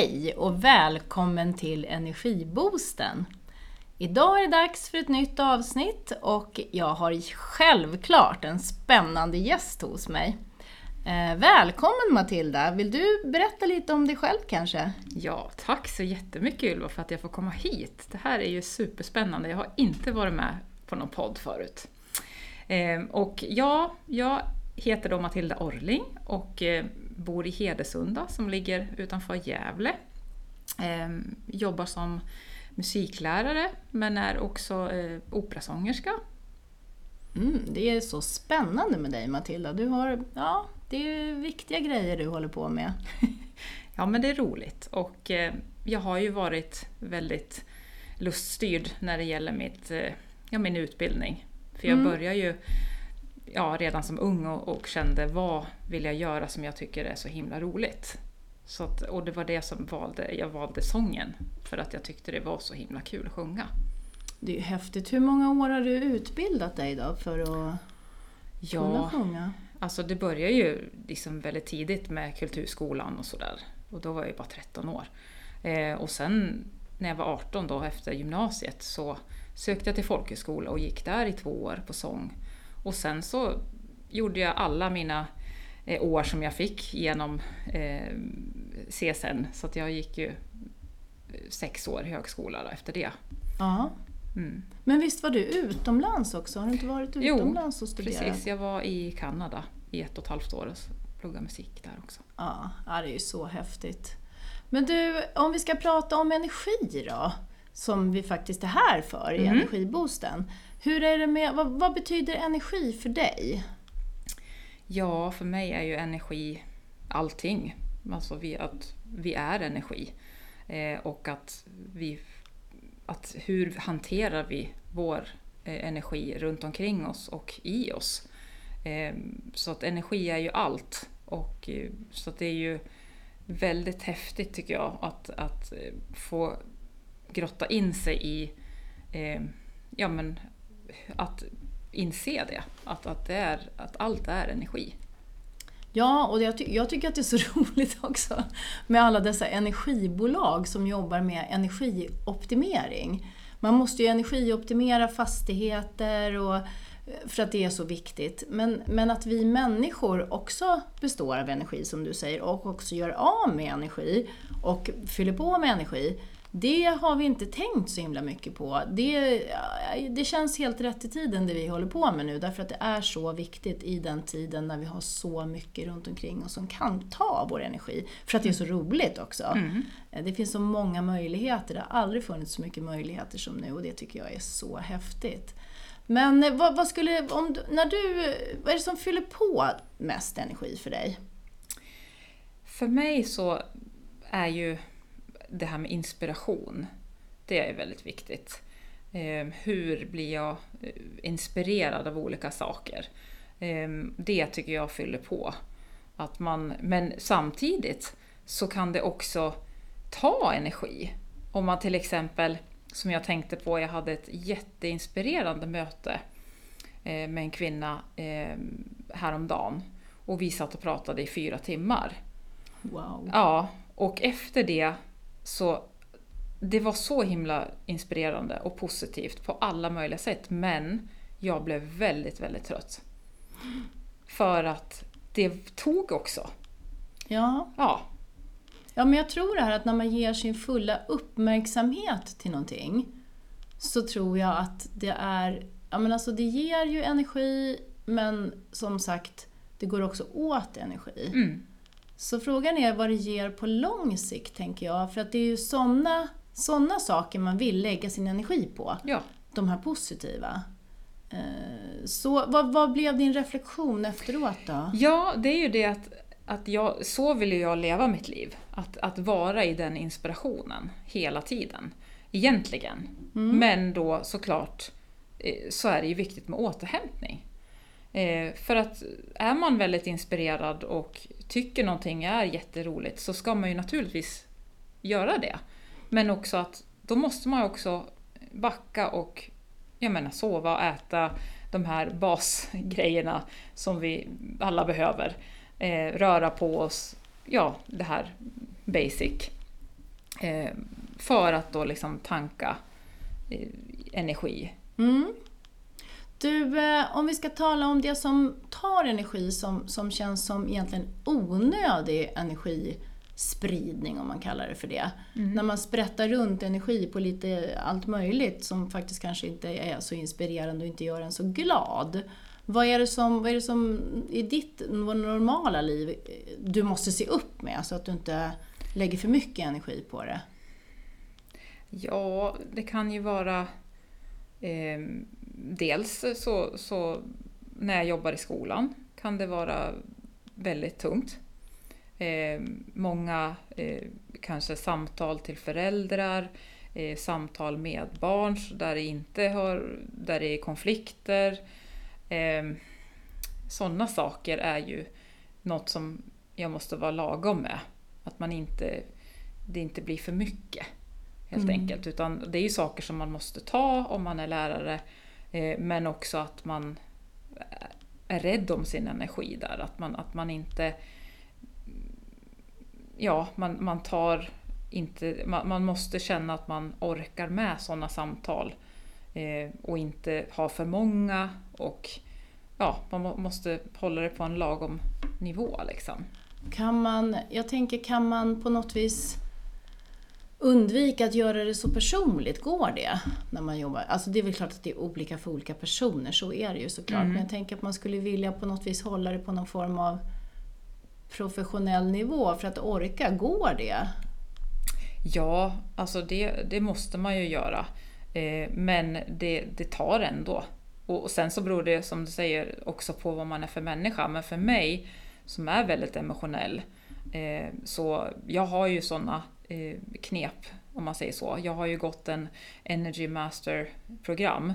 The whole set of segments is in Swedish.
Hej och välkommen till Energiboosten! Idag är det dags för ett nytt avsnitt och jag har självklart en spännande gäst hos mig. Eh, välkommen Matilda! Vill du berätta lite om dig själv kanske? Ja, tack så jättemycket Ylva för att jag får komma hit. Det här är ju superspännande. Jag har inte varit med på någon podd förut. Eh, och ja, jag heter då Matilda Orling och eh, bor i Hedesunda som ligger utanför Gävle. Ehm, jobbar som musiklärare men är också eh, operasångerska. Mm, det är så spännande med dig Matilda. Du har, ja, det är viktiga grejer du håller på med. ja men det är roligt och eh, jag har ju varit väldigt luststyrd när det gäller mitt, eh, ja, min utbildning. För jag mm. börjar ju ja, redan som ung och, och, kände vad vill jag göra som jag tycker är så himla roligt. Så att, och det var det som valde, jag valde sången, för att jag tyckte det var så himla kul att sjunga. Det är ju häftigt. Hur många år har du utbildat dig då för att ja, kunna sjunga? Alltså det började ju liksom väldigt tidigt med kulturskolan och sådär. Och då var jag ju bara 13 år. Eh, och sen när jag var 18 då efter gymnasiet så sökte jag till folkhögskola och gick där i två år på sång. Och sen så gjorde jag alla mina eh, år som jag fick genom eh, CSN, så att jag gick ju eh, sex år högskola efter det. Ja. Mm. Men visst var du utomlands också? Har du inte varit utomlands jo, och studerat? precis. Jag var i Kanada i ett och ett halvt år och pluggade musik där också. Ja, det är ju så häftigt. Men du, om vi ska prata om energi då, som vi faktiskt är här för i mm. Energiboosten. Hur är det med, vad, vad, betyder energi för dig? Ja, för mig är ju energi allting. Alltså vi, att vi är energi. Eh, och att vi... Att hur hanterar vi vår eh, energi runt omkring oss och i oss? Eh, så att energi är ju allt. Och, eh, så att det är ju väldigt häftigt tycker jag att, att eh, få grotta in sig i eh, ja, men att inse det, att, att, det är, att allt är energi. Ja, och jag, ty jag, tycker att det är så roligt också med alla dessa energibolag som jobbar med energioptimering. Man måste ju energioptimera fastigheter och, eh, för att det är så viktigt. Men, men att vi människor också består av energi som du säger och också gör av med energi och fyller på med energi. Det har vi inte tänkt så himla mycket på. Det, det känns helt rätt i tiden det vi håller på med nu därför att det är så viktigt i den tiden när vi har så mycket runt omkring oss som kan ta vår energi. För att det är så roligt också. Mm. Det finns så många möjligheter. Det har aldrig funnits så mycket möjligheter som nu och det tycker jag är så häftigt. Men vad, vad skulle, om, när du, vad är det som fyller på mest energi för dig? För mig så är ju det här med inspiration, det är väldigt viktigt. Ehm, hur blir jag eh, inspirerad av olika saker? Ehm, det tycker jag fyller på. Att man, men samtidigt så kan det också ta energi. Om man till exempel, som jag tänkte på, jag hade ett jätteinspirerande möte eh, med en kvinna ehm, häromdagen. Och vi satt och pratade i fyra timmar. Wow. Ja, och efter det så det var så himla inspirerande och positivt på alla möjliga sätt. Men jag blev väldigt, väldigt trött. För att det tog också. Ja. Ja. Ja, men jag tror det här att när man ger sin fulla uppmärksamhet till någonting så tror jag att det är, ja men alltså det ger ju energi men som sagt, det går också åt energi. Mm. Så frågan är vad det ger på lång sikt, tänker jag. För att det är ju sådana såna saker man vill lägga sin energi på. Ja. De här positiva. Eh, så vad, vad blev din reflektion efteråt då? Ja, det är ju det att, att jag, så vill jag leva mitt liv. Att, att vara i den inspirationen hela tiden. Egentligen. Mm. Men då såklart eh, så är det ju viktigt med återhämtning. Eh, för att är man väldigt inspirerad och tycker någonting är jätteroligt så ska man ju naturligtvis göra det. Men också att då måste man också backa och jag menar, sova och äta de här basgrejerna som vi alla behöver. Eh, röra på oss, ja det här basic. Eh, för att då liksom tanka eh, energi. Mm. Du, eh, om vi ska tala om det som tar energi som, som känns som egentligen onödig energispridning, om man kallar det för det. Mm. När man sprättar runt energi på lite allt möjligt som faktiskt kanske inte är så inspirerande och inte gör en så glad. Vad är det som, vad är det som i ditt normala liv du måste se upp med så att du inte lägger för mycket energi på det? Ja, det kan ju vara eh, dels så, så när jag jobbar i skolan kan det vara väldigt tungt. Eh, många eh, kanske samtal till föräldrar, eh, samtal med barn där det inte har, där det är konflikter. Eh, Sådana saker är ju något som jag måste vara lagom med. Att man inte, det inte blir för mycket helt Mm. enkelt. Utan det är ju saker som man måste ta om man är lärare. Eh, men också att man är rädd om sin energi där. Att man, att man inte... Ja, man, man tar inte... Man, man måste känna att man orkar med sådana samtal. Eh, och inte ha för många. Och ja, man må, måste hålla det på en lagom nivå liksom. Kan man, jag tänker, kan man på något vis undvika att göra det så personligt? Går det när man jobbar? Alltså det är väl klart att det är olika för olika personer, så är det ju såklart. Mm. Men jag tänker att man skulle vilja på något vis hålla det på någon form av professionell nivå för att orka. Går det? Ja, alltså det, det måste man ju göra. Eh, men det, det tar ändå. Och, och sen så beror det som du säger också på vad man är för människa. Men för mig som är väldigt emotionell eh, så jag har ju sådana Eh, knep om man säger så. Jag har ju gått en Energy Master program.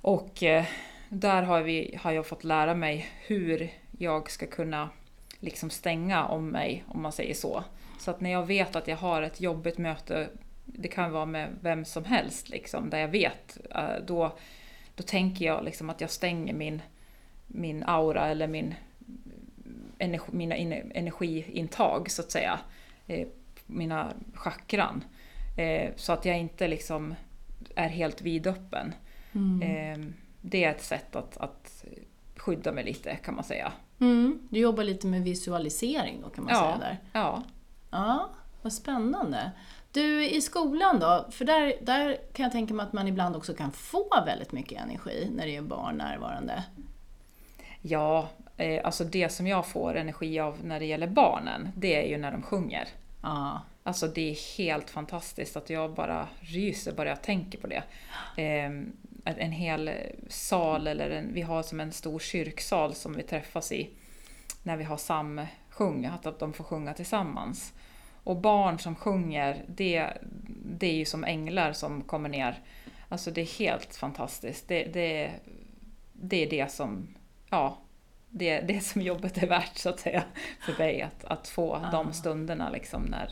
Och eh, där har, vi, har jag fått lära mig hur jag ska kunna liksom stänga om mig, om man säger så. Så att när jag vet att jag har ett jobbigt möte, det kan vara med vem som helst, liksom, där jag vet, eh, då, då tänker jag liksom att jag stänger min, min aura eller min, eh, energi, mina energiintag, så att säga. Eh, mina chakran. Eh, så att jag inte liksom är helt vidöppen. Mm. Eh, det är ett sätt att, att skydda mig lite, kan man säga. Mm. Du jobbar lite med visualisering då kan man Ja. säga där. Ja. Ja, vad spännande. Du, i skolan då? För där, där kan jag tänka mig att man ibland också kan få väldigt mycket energi när det är barn närvarande. Ja, eh, alltså det som jag får energi av när det gäller barnen, det är ju när de sjunger. Ja. Alltså det är helt fantastiskt att jag bara ryser bara jag tänker på det. Eh, en- en hel sal, eller en, vi har som en stor kyrksal som vi träffas i när vi har samsjung, att de får sjunga tillsammans. Och barn som sjunger, det, det är ju som änglar som kommer ner. Alltså det är helt fantastiskt. Det, det, det är det som, ja, det, det som jobbet är värt så att säga för mig. Att, att få Ah. de stunderna liksom när,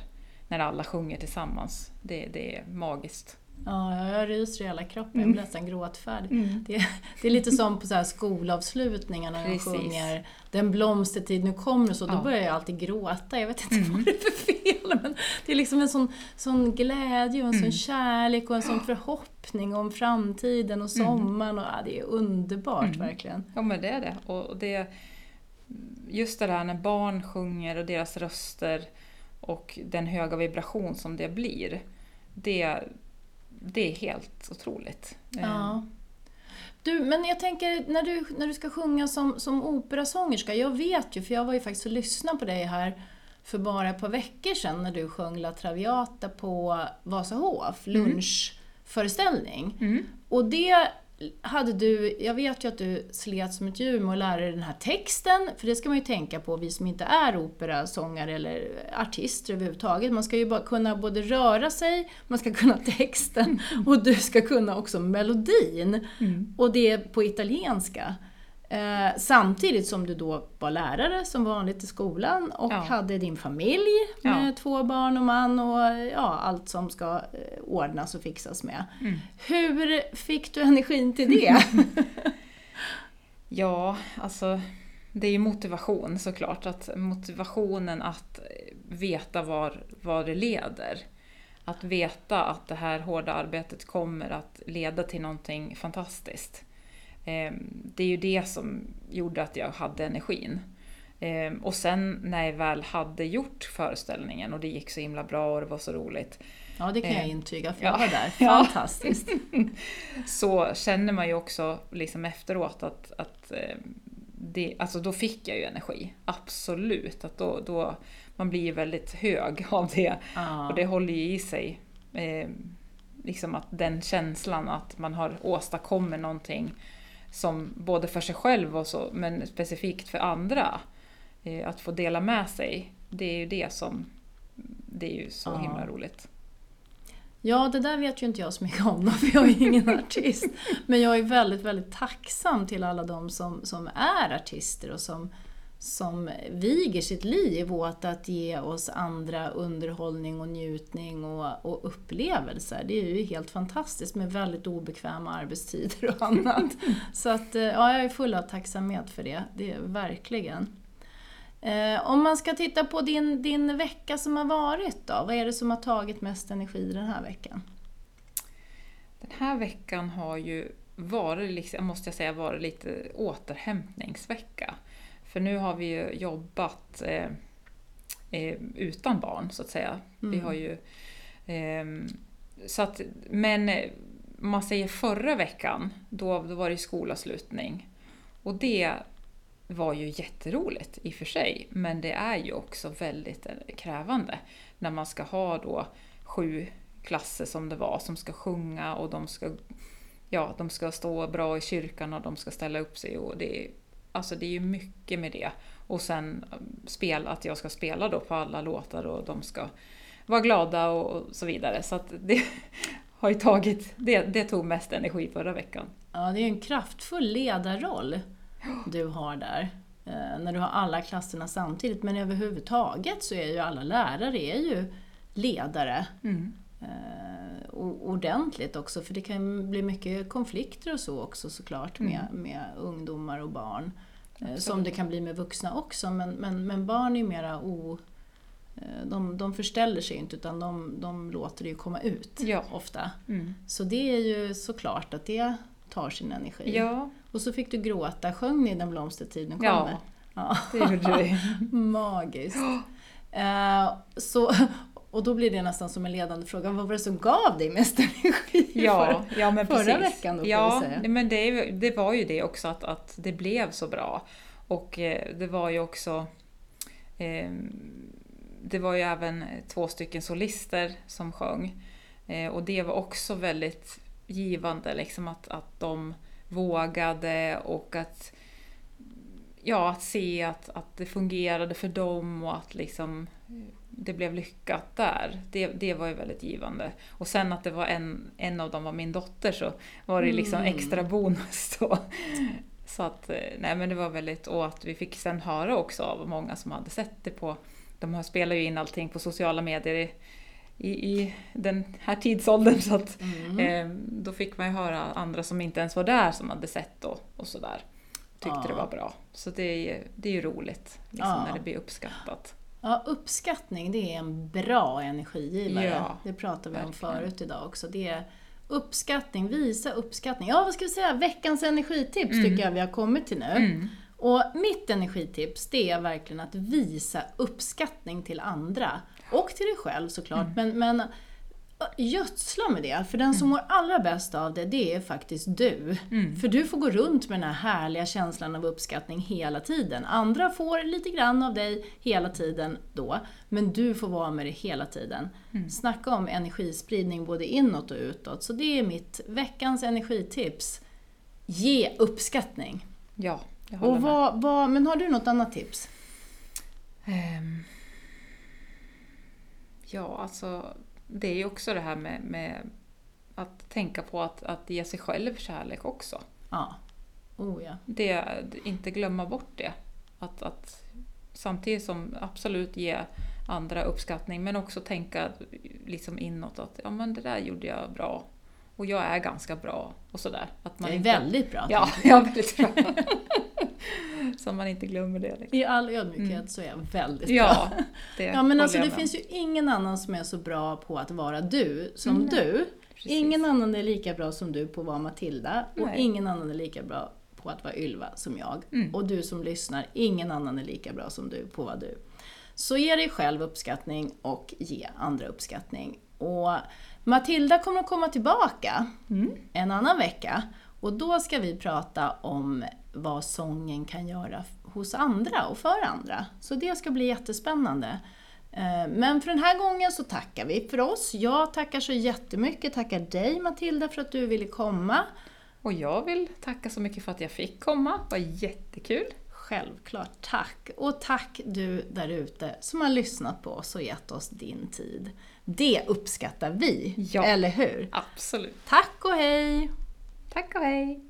när alla sjunger tillsammans. Det, det är magiskt. Ja, jag ryser i hela kroppen, jag Mm. blir nästan gråtfärdig. Det, det är lite som på så här skolavslutningar när de sjunger Den blomstertid nu kommer och så, då Ja. börjar jag alltid gråta. Jag vet inte Mm. vad det är för fel, men det är liksom en sån, sån glädje och en sån Mm. kärlek och en sån förhoppning om framtiden och sommaren. Och, ja, det är underbart Mm. verkligen. Ja men det är det. Och det just det där när barn sjunger och deras röster och den höga vibration som det blir. Det, det är helt otroligt. Eh, Ja. Du, men jag tänker när du, när du ska sjunga som, som operasångerska, jag vet ju, för jag var ju faktiskt och lyssnade på dig här för bara ett par veckor sedan när du sjöng La Traviata på Vasahof, lunchföreställning. Mm. Och det hade du, jag vet ju att du slet som ett djur med att lära dig den här texten, för det ska man ju tänka på, vi som inte är operasångare eller artister överhuvudtaget. Man ska ju bara kunna både röra sig, man ska kunna texten och du ska kunna också melodin. Mm. Och det på italienska. Eh, samtidigt som du då var lärare som vanligt i skolan och Ja. hade din familj med Ja. två barn och man och ja, allt som ska eh, ordnas och fixas med. Mm. Hur fick du energin till det? Ja, alltså det är ju motivation såklart. Att motivationen att veta var, var det leder. Att veta att det här hårda arbetet kommer att leda till någonting fantastiskt. Eh, det är ju det som gjorde att jag hade energin. Eh, och sen när jag väl hade gjort föreställningen och det gick så himla bra och det var så roligt. Ja, det kan jag Eh, intyga för ja. jag var där. Fantastiskt. så känner man ju också liksom efteråt att, att det, alltså då fick jag ju energi. Absolut. Att då, då, man blir ju väldigt hög av det. Ja. Och det håller ju i sig eh, liksom att den känslan att man har åstadkommit någonting som både för sig själv och så, men specifikt för andra. Eh, att få dela med sig, det är ju det som det är ju så Ja. himla roligt. Ja, det där vet ju inte jag så mycket om då, för jag är ingen artist. Men jag är väldigt, väldigt tacksam till alla de som, som är artister och som, som viger sitt liv åt att ge oss andra underhållning och njutning och, och upplevelser. Det är ju helt fantastiskt med väldigt obekväma arbetstider och annat. Så att, eh, ja, jag är full av tacksamhet för det, det är verkligen. Eh, om man ska titta på din, din vecka som har varit då, vad är det som har tagit mest energi den här veckan? Den här veckan har ju varit, liksom, måste jag säga, varit lite återhämtningsvecka. För nu har vi ju jobbat eh, eh, utan barn, så att säga. Vi Mm. har ju... ehm, så att, men eh, man säger förra veckan, då, då var det skolavslutning. Och det var ju jätteroligt i och för sig, men det är ju också väldigt eh, krävande när man ska ha då sju klasser som det var som ska sjunga och de ska, ja, de ska stå bra i kyrkan och de ska ställa upp sig. Och det, är, alltså det är ju mycket med det. Och sen um, spel, att jag ska spela då på alla låtar och de ska vara glada och, så vidare. Så det har ju tagit, det, det tog mest energi förra veckan. Ja, det är ju en kraftfull ledarroll du har där. eh, När du har alla klasserna samtidigt. Men överhuvudtaget så är ju alla lärare är ju ledare. Mm. Eh, ordentligt också, för det kan bli mycket konflikter och så också såklart med, med ungdomar och barn. Eh, Som det kan bli med vuxna också, men, men, men barn är ju mera o... eh, De, de förställer sig inte utan de, de låter det ju komma ut Ja. ofta. Mm. Så det är ju såklart att det tar sin energi. Ja, Och så fick du gråta, sjöng ni Den blomstertiden kommer? ja, Ja. det gjorde vi. Magiskt. Eh, så, och då blir det nästan som en ledande fråga, vad var det som gav dig mest energi? Ja, ja men förra precis. veckan då, ja, säga. men det, det var ju det också att, att det blev så bra. Och eh, det var ju också eh, Det var ju även två stycken solister som sjöng. Eh, och det var också väldigt givande, liksom att, att de vågade och att Ja, att se att, att det fungerade för dem och att liksom det blev lyckat där. Det, det var ju väldigt givande. Och sen att det var en, en av dem var min dotter så var det liksom Mm. extra bonus då. Så att, eh, nej men det var väldigt, och att vi fick sen höra också av många som hade sett det på, de har- spelar ju in allting på sociala medier i, i, i den här tidsåldern så att Mm. eh, då fick man ju höra andra som inte ens var där som hade sett och, och sådär. Tyckte Ja. det var bra. Så det är ju, det är ju roligt liksom, Ja. när det blir uppskattat. Ja, uppskattning det är en bra energigivare. Ja, det pratade vi om förut idag också. Det är uppskattning, visa uppskattning. Ja, vad ska vi säga? Veckans energitips Mm. tycker jag vi har kommit till nu. Mm. Och mitt energitips det är verkligen att visa uppskattning till andra. Och till dig själv såklart. Men, men gödsla med det. För den som mår allra bäst av det, det är faktiskt du. Mm. För du får gå runt med den här härliga känslan av uppskattning hela tiden. Andra får lite grann av dig hela tiden då, men du får vara med det hela tiden. Snacka om energispridning både inåt och utåt. Så det är mitt veckans energitips. Ge uppskattning. Ja, jag håller Och med. vad, vad, men har du något annat tips? Ehm, Ja, alltså det är ju också det här med, med att tänka på att, att ge sig själv kärlek också. Ja. Oh ja. Det, inte glömma bort det. Att, att samtidigt som absolut ge andra uppskattning men också tänka liksom inåt att ja men det där gjorde jag bra och jag är ganska bra och sådär. Att man Det är inte- väldigt bra. Ja, ja väldigt bra. Så man inte glömmer det. Liksom. I all ödmjukhet så är jag väldigt Ja, bra. det Ja men alltså det med finns ju ingen annan som är så bra på att vara du som Mm. du. Precis. Ingen annan är lika bra som du på att vara Matilda och Nej. ingen annan är lika bra på att vara Ylva som jag. Mm. Och du som lyssnar, ingen annan är lika bra som du på att vara du. Så ge dig själv uppskattning och ge andra uppskattning. Och Matilda kommer att komma tillbaka Mm. en annan vecka och då ska vi prata om vad sången kan göra hos andra och för andra. Så det ska bli jättespännande. Eh, Men för den här gången så tackar vi för oss. Jag tackar så jättemycket, tackar dig Matilda för att du ville komma. Och jag vill tacka så mycket för att jag fick komma. Det var jättekul. Självklart, tack! Och tack du där ute som har lyssnat på oss och gett oss din tid. Det uppskattar vi, Ja. eller hur? Absolut. Tack och hej! Tack och hej!